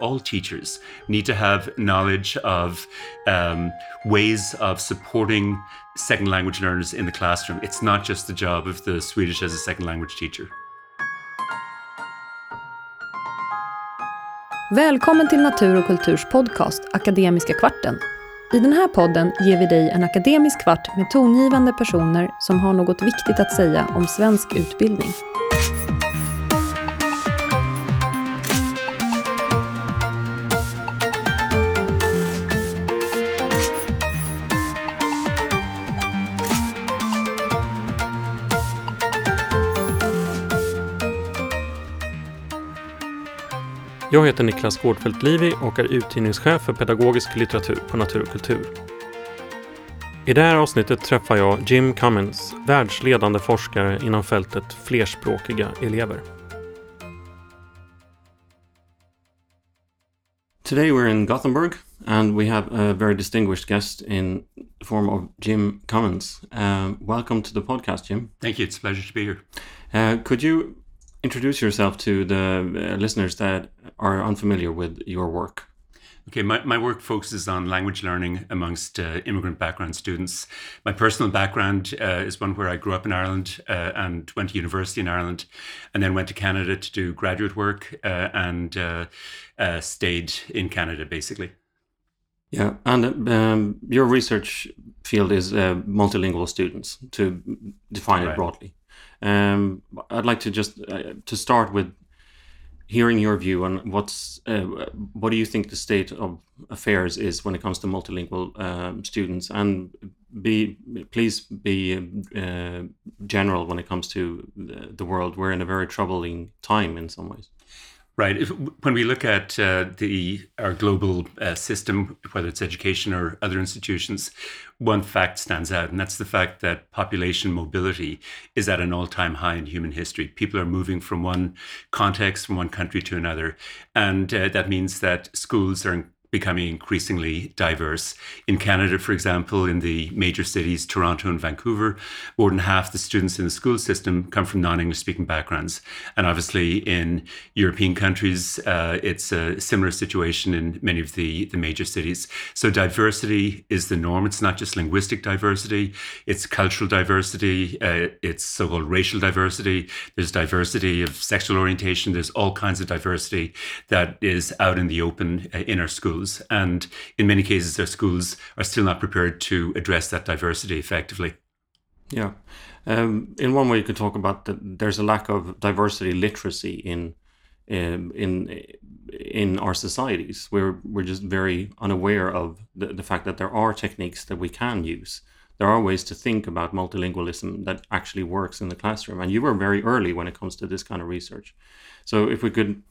all teachers need to have knowledge of um, ways of supporting second language learners in the classroom. It's not just the job of the Swedish as a second language teacher. Välkommen till Natur och kulturs podcast Akademiska kvarten. I den här podden ger vi dig en akademisk kvart med tongivande personer som har något viktigt att säga om svensk utbildning. Jag heter Niklas Gårdfeldt Livi och är utgivningschef för pedagogisk litteratur på Natur och kultur. I det här avsnittet träffar jag Jim Cummins, världsledande forskare inom fältet flerspråkiga elever. Today we're in Gothenburg and we have a very distinguished guest in the form of Jim Cummins. Uh, welcome to the podcast, Jim. Thank you. It's a pleasure to be here. Uh, could you introduce yourself to the uh, listeners that are unfamiliar with your work. Okay, my, my work focuses on language learning amongst uh, immigrant background students. My personal background uh, is one where I grew up in Ireland uh, and went to university in Ireland, and then went to Canada to do graduate work uh, and uh, uh, stayed in Canada basically. Yeah, and um, your research field is multilingual students, to define right. it broadly. Um, I'd like to just uh, to start with hearing your view on what's uh, what do you think the state of affairs is when it comes to multilingual um, students, and be please be uh, general when it comes to the world. We're in a very troubling time in some ways. Right. If, when we look at uh, the our global uh, system, whether it's education or other institutions, one fact stands out, and that's the fact that population mobility is at an all-time high in human history. People are moving from one context, from one country to another, and uh, that means that schools are becoming increasingly diverse. In Canada, for example, in the major cities, Toronto and Vancouver, more than half the students in the school system come from non English speaking backgrounds. And obviously, in European countries, uh, it's a similar situation in many of the, the major cities. So, diversity is the norm. It's not just linguistic diversity, it's cultural diversity, uh, it's so called racial diversity, there's diversity of sexual orientation, there's all kinds of diversity that is out in the open uh, in our schools schools. And in many cases, their schools are still not prepared to address that diversity effectively. Yeah. Um, in one way, you could talk about that there's a lack of diversity literacy in um, in in our societies. We're we're just very unaware of the, the fact that there are techniques that we can use. There are ways to think about multilingualism that actually works in the classroom. And you were very early when it comes to this kind of research. So if we could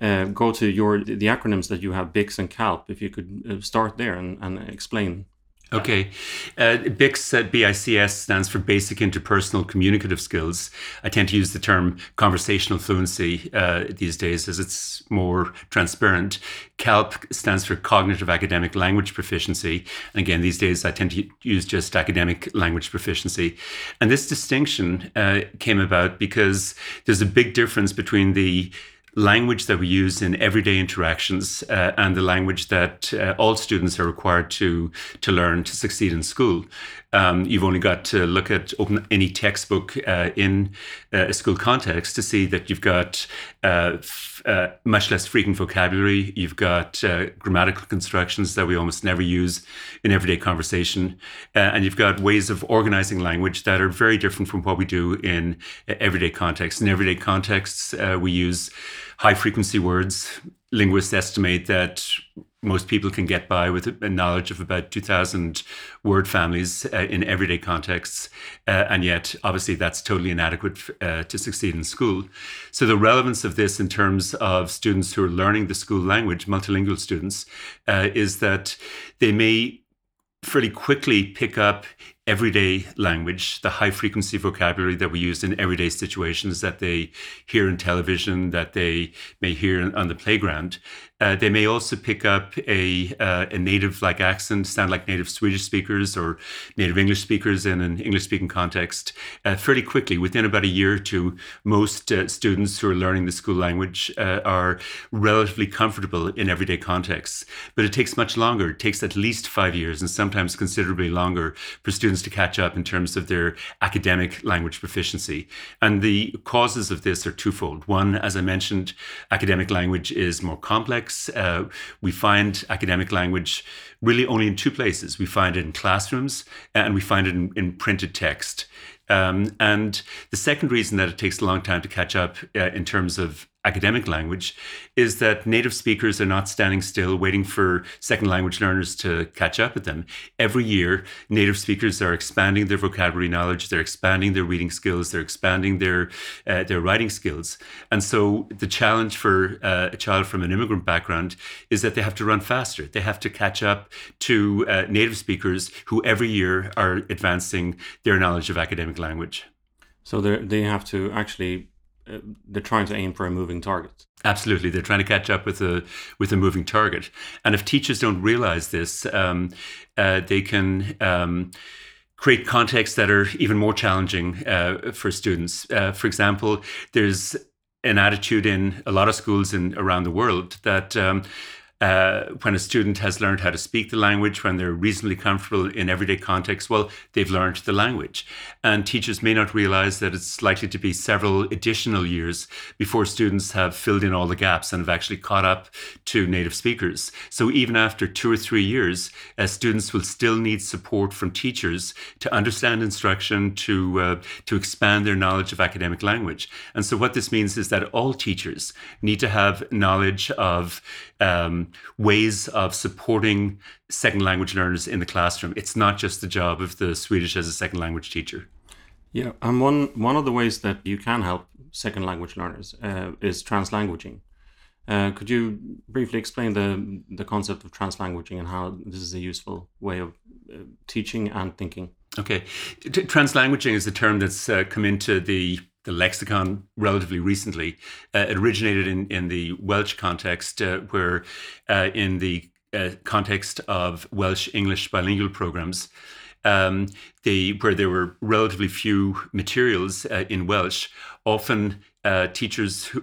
uh, go to your the acronyms that you have BICS and CALP. If you could uh, start there and, and explain. Okay. Uh, BICS at BICS stands for Basic Interpersonal Communicative Skills. I tend to use the term conversational fluency uh, these days as it's more transparent. CALP stands for Cognitive Academic Language Proficiency. And again, these days I tend to use just academic language proficiency. And this distinction uh, came about because there's a big difference between the language that we use in everyday interactions uh, and the language that uh, all students are required to to learn to succeed in school. Um, you've only got to look at open any textbook uh, in uh, a school context to see that you've got uh, f- uh, much less frequent vocabulary. You've got grammatical constructions that we almost never use in everyday conversation, and you've got ways of organizing language that are very different from what we do in everyday contexts. In everyday contexts, we use high frequency words. Linguists estimate that most people can get by with a knowledge of about 2,000 word families uh, in everyday contexts. Uh, and yet, obviously, that's totally inadequate uh, to succeed in school. So, the relevance of this in terms of students who are learning the school language, multilingual students, uh, is that they may fairly quickly pick up everyday language, the high frequency vocabulary that we use in everyday situations that they hear in television, that they may hear on the playground. Uh, they may also pick up a, uh, a native like accent, sound like native Swedish speakers or native English speakers in an English speaking context uh, fairly quickly. Within about a year or two, most uh, students who are learning the school language uh, are relatively comfortable in everyday contexts. But it takes much longer. It takes at least five years and sometimes considerably longer for students to catch up in terms of their academic language proficiency. And the causes of this are twofold. One, as I mentioned, academic language is more complex. Uh, we find academic language really only in two places. We find it in classrooms and we find it in, in printed text. Um, and the second reason that it takes a long time to catch up uh, in terms of academic language is that native speakers are not standing still waiting for second language learners to catch up with them. Every year, native speakers are expanding their vocabulary knowledge, they're expanding their reading skills, they're expanding their uh, their writing skills. And so the challenge for uh, a child from an immigrant background is that they have to run faster. They have to catch up to uh, native speakers who every year are advancing their knowledge of academic language. So they have to actually they're trying to aim for a moving target. Absolutely, they're trying to catch up with a with a moving target. And if teachers don't realize this, um, uh, they can. Um, create contexts that are even more challenging uh, for students. Uh, for example, there's an attitude in a lot of schools in around the world that um, uh, when a student has learned how to speak the language, when they're reasonably comfortable in everyday context, well, they've learned the language. And teachers may not realize that it's likely to be several additional years before students have filled in all the gaps and have actually caught up to native speakers. So even after two or three years, uh, students will still need support from teachers to understand instruction, to, uh, to expand their knowledge of academic language. And so what this means is that all teachers need to have knowledge of um, ways of supporting second language learners in the classroom. It's not just the job of the Swedish as a second language teacher. Yeah, and one one of the ways that you can help second language learners uh, is translanguaging. Uh, could you briefly explain the the concept of translanguaging and how this is a useful way of uh, teaching and thinking? Okay, T- translanguaging is a term that's uh, come into the the lexicon relatively recently. Uh, it originated in, in the Welsh context, uh, where uh, in the uh, context of Welsh English bilingual programs, um, they, where there were relatively few materials uh, in Welsh, often uh, teachers who,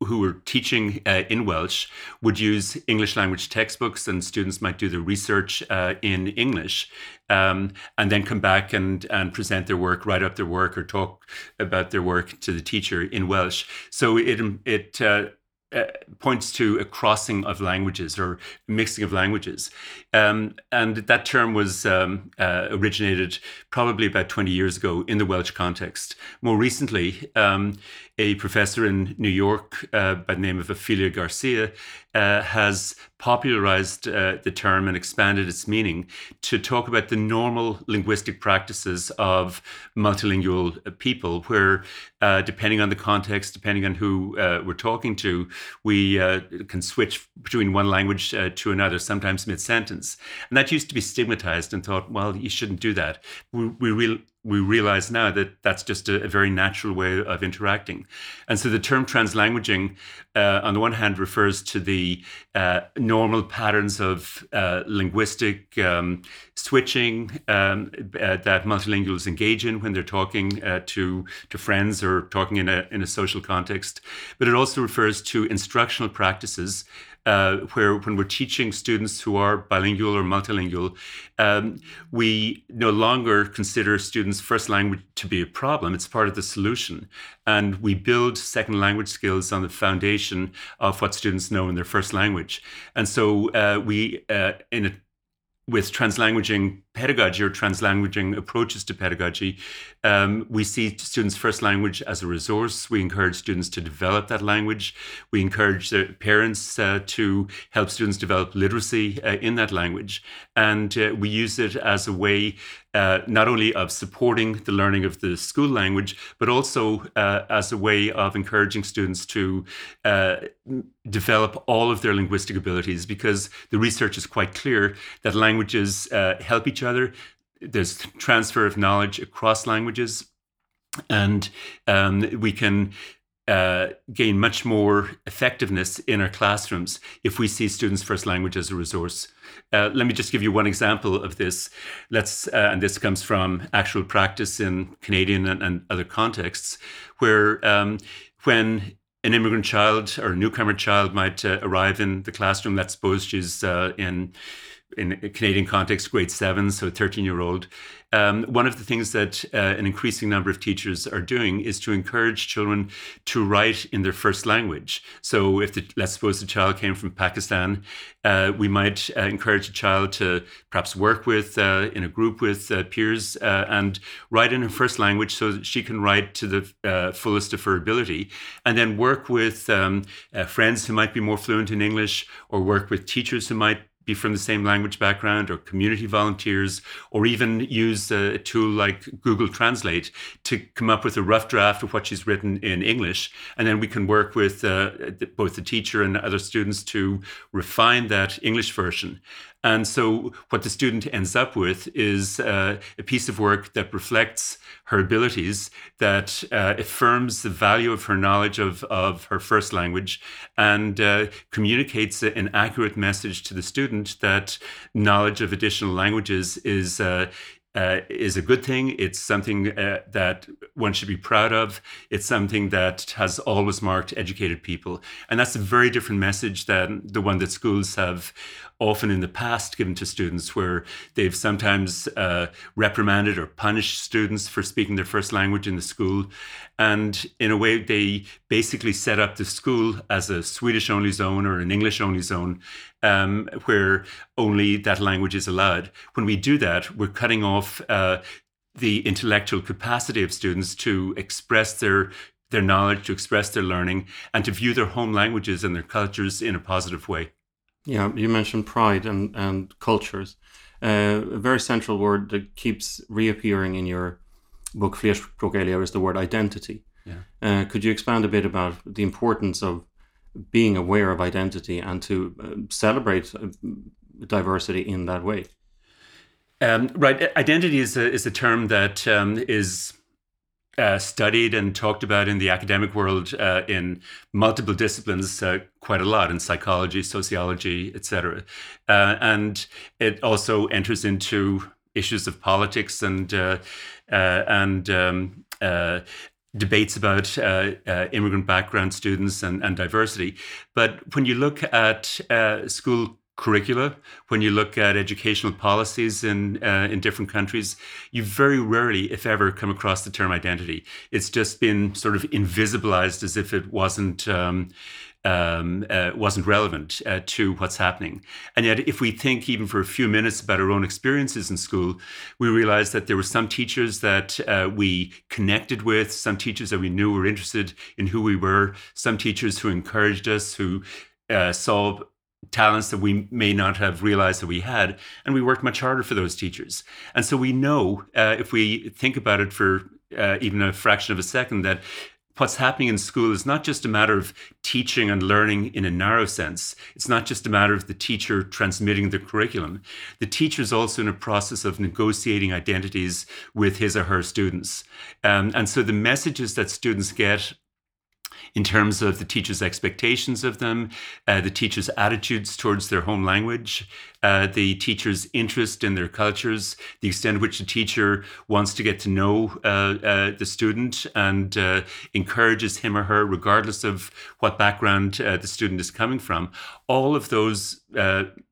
who were teaching uh, in Welsh would use English language textbooks, and students might do their research uh, in English, um, and then come back and and present their work, write up their work, or talk about their work to the teacher in Welsh. So it it uh, uh, points to a crossing of languages or mixing of languages. Um, and that term was um, uh, originated probably about 20 years ago in the Welsh context. More recently, um, a professor in New York uh, by the name of Ofelia Garcia uh, has popularized uh, the term and expanded its meaning to talk about the normal linguistic practices of multilingual people, where uh, depending on the context, depending on who uh, we're talking to, we uh, can switch between one language uh, to another, sometimes mid sentence. And that used to be stigmatized and thought, well, you shouldn't do that. We, we we realize now that that's just a, a, very natural way of interacting. And so the term translanguaging, uh, on the one hand, refers to the uh, normal patterns of uh, linguistic um, switching um, uh, that multilinguals engage in when they're talking uh, to, to friends or talking in a, in a social context. But it also refers to instructional practices uh, where when we're teaching students who are bilingual or multilingual, um, we no longer consider students' first language to be a problem. It's part of the solution. And we build second language skills on the foundation of what students know in their first language. And so uh, we, uh, in a with translanguaging pedagogy or translanguaging approaches to pedagogy, um, we see students' first language as a resource. We encourage students to develop that language. We encourage their parents uh, to help students develop literacy uh, in that language. And uh, we use it as a way uh, not only of supporting the learning of the school language, but also uh, as a way of encouraging students to uh, develop all of their linguistic abilities because the research is quite clear that languages help each other. There's transfer of knowledge across languages, and um, we can uh, gain much more effectiveness in our classrooms if we see students' first language as a resource. Uh, let me just give you one example of this. Let's, uh, and this comes from actual practice in Canadian and, and other contexts, where um, when an immigrant child or a newcomer child might uh, arrive in the classroom, let's suppose she's uh, in in Canadian context, grade seven, so a 13 year old. Um, one of the things that uh, an increasing number of teachers are doing is to encourage children to write in their first language. So, if the, let's suppose the child came from Pakistan, uh, we might uh, encourage a child to perhaps work with uh, in a group with uh, peers uh, and write in her first language so that she can write to the fullest of her ability, and then work with um, friends who might be more fluent in English or work with teachers who might be from the same language background or community volunteers, or even use a tool like Google Translate to come up with a rough draft of what she's written in English. And then we can work with uh, both the teacher and other students to refine that English version. And so, what the student ends up with is uh, a piece of work that reflects her abilities, that uh, affirms the value of her knowledge of, of her first language, and uh, communicates an accurate message to the student that knowledge of additional languages is uh, uh, is a good thing. It's something uh, that one should be proud of. It's something that has always marked educated people. And that's a very different message than the one that schools have often in the past given to students, where they've sometimes uh, reprimanded or punished students for speaking their first language in the school. And in a way, they basically set up the school as a Swedish only zone or an English only zone, um, where only that language is allowed. When we do that, we're cutting off uh, the intellectual capacity of students to express their their knowledge, to express their learning, and to view their home languages and their cultures in a positive way. Yeah, you mentioned pride and, and cultures. Uh, a very central word that keeps reappearing in your book Flerspråk is the word identity. Yeah. Uh, could you expand a bit about the importance of being aware of identity and to uh, celebrate uh, diversity in that way? Um, right, identity is a, is a term that um, is uh, studied and talked about in the academic world uh, in multiple disciplines uh, quite a lot in psychology, sociology, etc. Uh, and it also enters into issues of politics and uh, uh, and um, debates about immigrant background students and, and diversity. But when you look at school curricula, when you look at educational policies in uh, in different countries, you very rarely, if ever, come across the term identity. It's just been sort of invisibilized as if it wasn't. Um, um, uh, wasn't relevant uh, to what's happening. And yet, if we think even for a few minutes about our own experiences in school, we realize that there were some teachers that uh, we connected with, some teachers that we knew were interested in who we were, some teachers who encouraged us, who uh, saw talents that we may not have realized that we had and we worked much harder for those teachers and so we know uh, if we think about it for uh, even a fraction of a second that what's happening in school is not just a matter of teaching and learning in a narrow sense. It's not just a matter of the teacher transmitting the curriculum. The teacher is also in a process of negotiating identities with his or her students. Um, and so the messages that students get in terms of the teacher's expectations of them, uh, the teacher's attitudes towards their home language, uh, the teacher's interest in their cultures, the extent to which the teacher wants to get to know uh, uh the student and uh, encourages him or her, regardless of what background uh, the student is coming from. All of those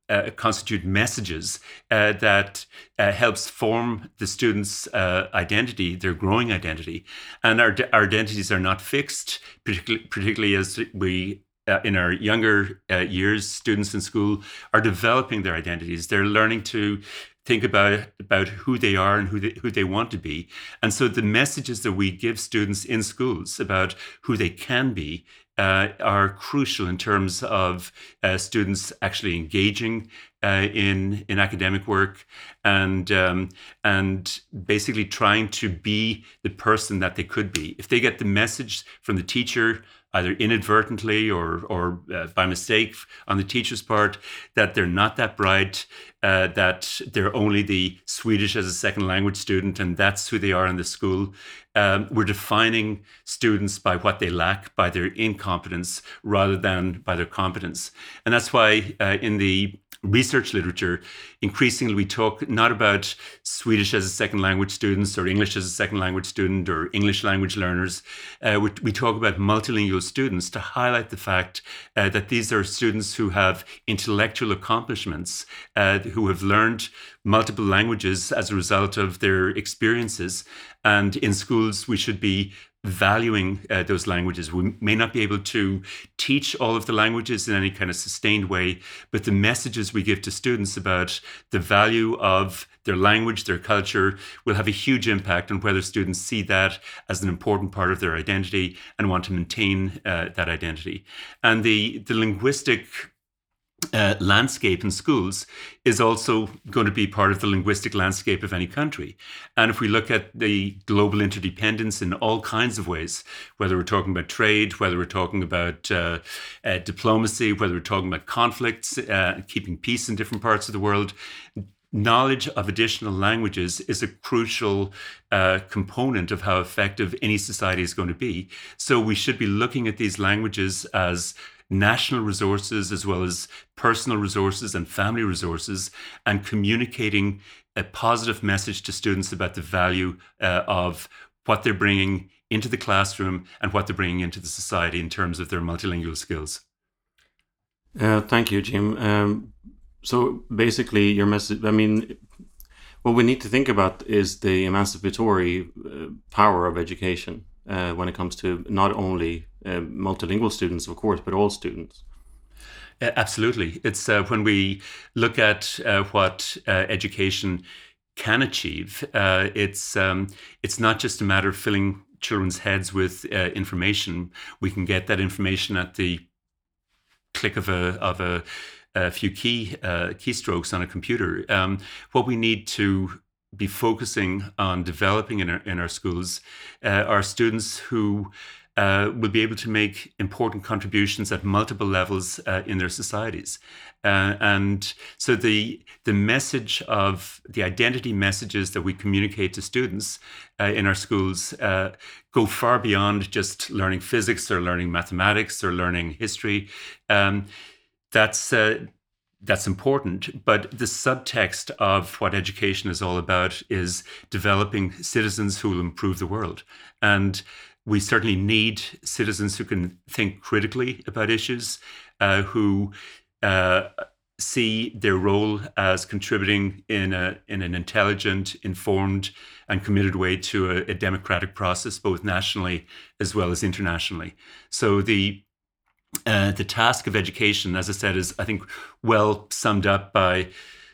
uh, constitute messages uh, that uh, helps form the student's uh, identity, their growing identity. And our, our identities are not fixed, particularly, particularly as we uh, in our younger uh, years, students in school are developing their identities. They're learning to think about about who they are and who they, who they want to be. And so the messages that we give students in schools about who they can be uh, are crucial in terms of uh, students actually engaging uh, in in academic work and um, and basically trying to be the person that they could be. If they get the message from the teacher either inadvertently or or uh, by mistake on the teacher's part that they're not that bright, uh, that they're only the Swedish as a second language student, and that's who they are in the school. Um, we're defining students by what they lack, by their incompetence, rather than by their competence, and that's why uh, in the research literature, increasingly we talk not about Swedish as a second language students or English as a second language student or English language learners. Uh, we, we, talk about multilingual students to highlight the fact uh, that these are students who have intellectual accomplishments, uh, who have learned multiple languages as a result of their experiences. And in schools, we should be valuing uh, those languages. We may not be able to teach all of the languages in any kind of sustained way, but the messages we give to students about the value of their language, their culture, will have a huge impact on whether students see that as an important part of their identity and want to maintain uh, that identity. And the, the linguistic uh, landscape in schools is also going to be part of the linguistic landscape of any country. And if we look at the global interdependence in all kinds of ways, whether we're talking about trade, whether we're talking about uh, uh, diplomacy, whether we're talking about conflicts, uh, keeping peace in different parts of the world, knowledge of additional languages is a crucial uh, component of how effective any society is going to be. So we should be looking at these languages as national resources as well as personal resources and family resources, and communicating a positive message to students about the value uh, of what they're bringing into the classroom and what they're bringing into the society in terms of their multilingual skills. Uh, thank you, Jim. Um, so basically, your message, I mean, what we need to think about is the emancipatory uh, power of education uh, when it comes to not only uh, multilingual students, of course, but all students. Absolutely. It's uh, when we look at uh, what uh, education can achieve, it's, um, it's not just a matter of filling children's heads with information. We can get that information at the click of a, of a, a few key keystrokes on a computer. Um, what we need to be focusing on developing in our, in our schools are students who uh, will be able to make important contributions at multiple levels uh, in their societies. Uh, and so the the message of the identity messages that we communicate to students uh, in our schools uh, go far beyond just learning physics or learning mathematics or learning history. Um, that's that's important. But the subtext of what education is all about is developing citizens who will improve the world. And we certainly need citizens who can think critically about issues, uh, who uh, see their role as contributing in a in an intelligent, informed, and committed way to a, a democratic process, both nationally as well as internationally. So the uh, the task of education, as I said, is I think well summed up by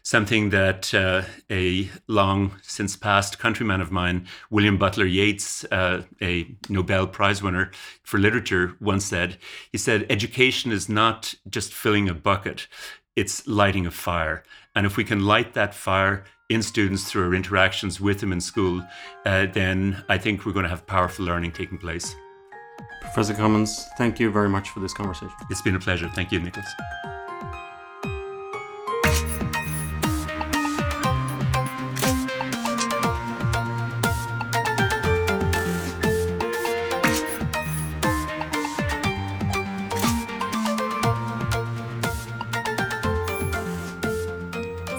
something that uh, a long since past countryman of mine, William Butler Yeats, uh, a Nobel Prize winner for literature, once said. He said, Education is not just filling a bucket, it's lighting a fire. And if we can light that fire in students through our interactions with them in school, uh, then I think we're going to have powerful learning taking place. Professor Cummins, thank you very much for this conversation. It's been a pleasure. Thank you, Nicholas.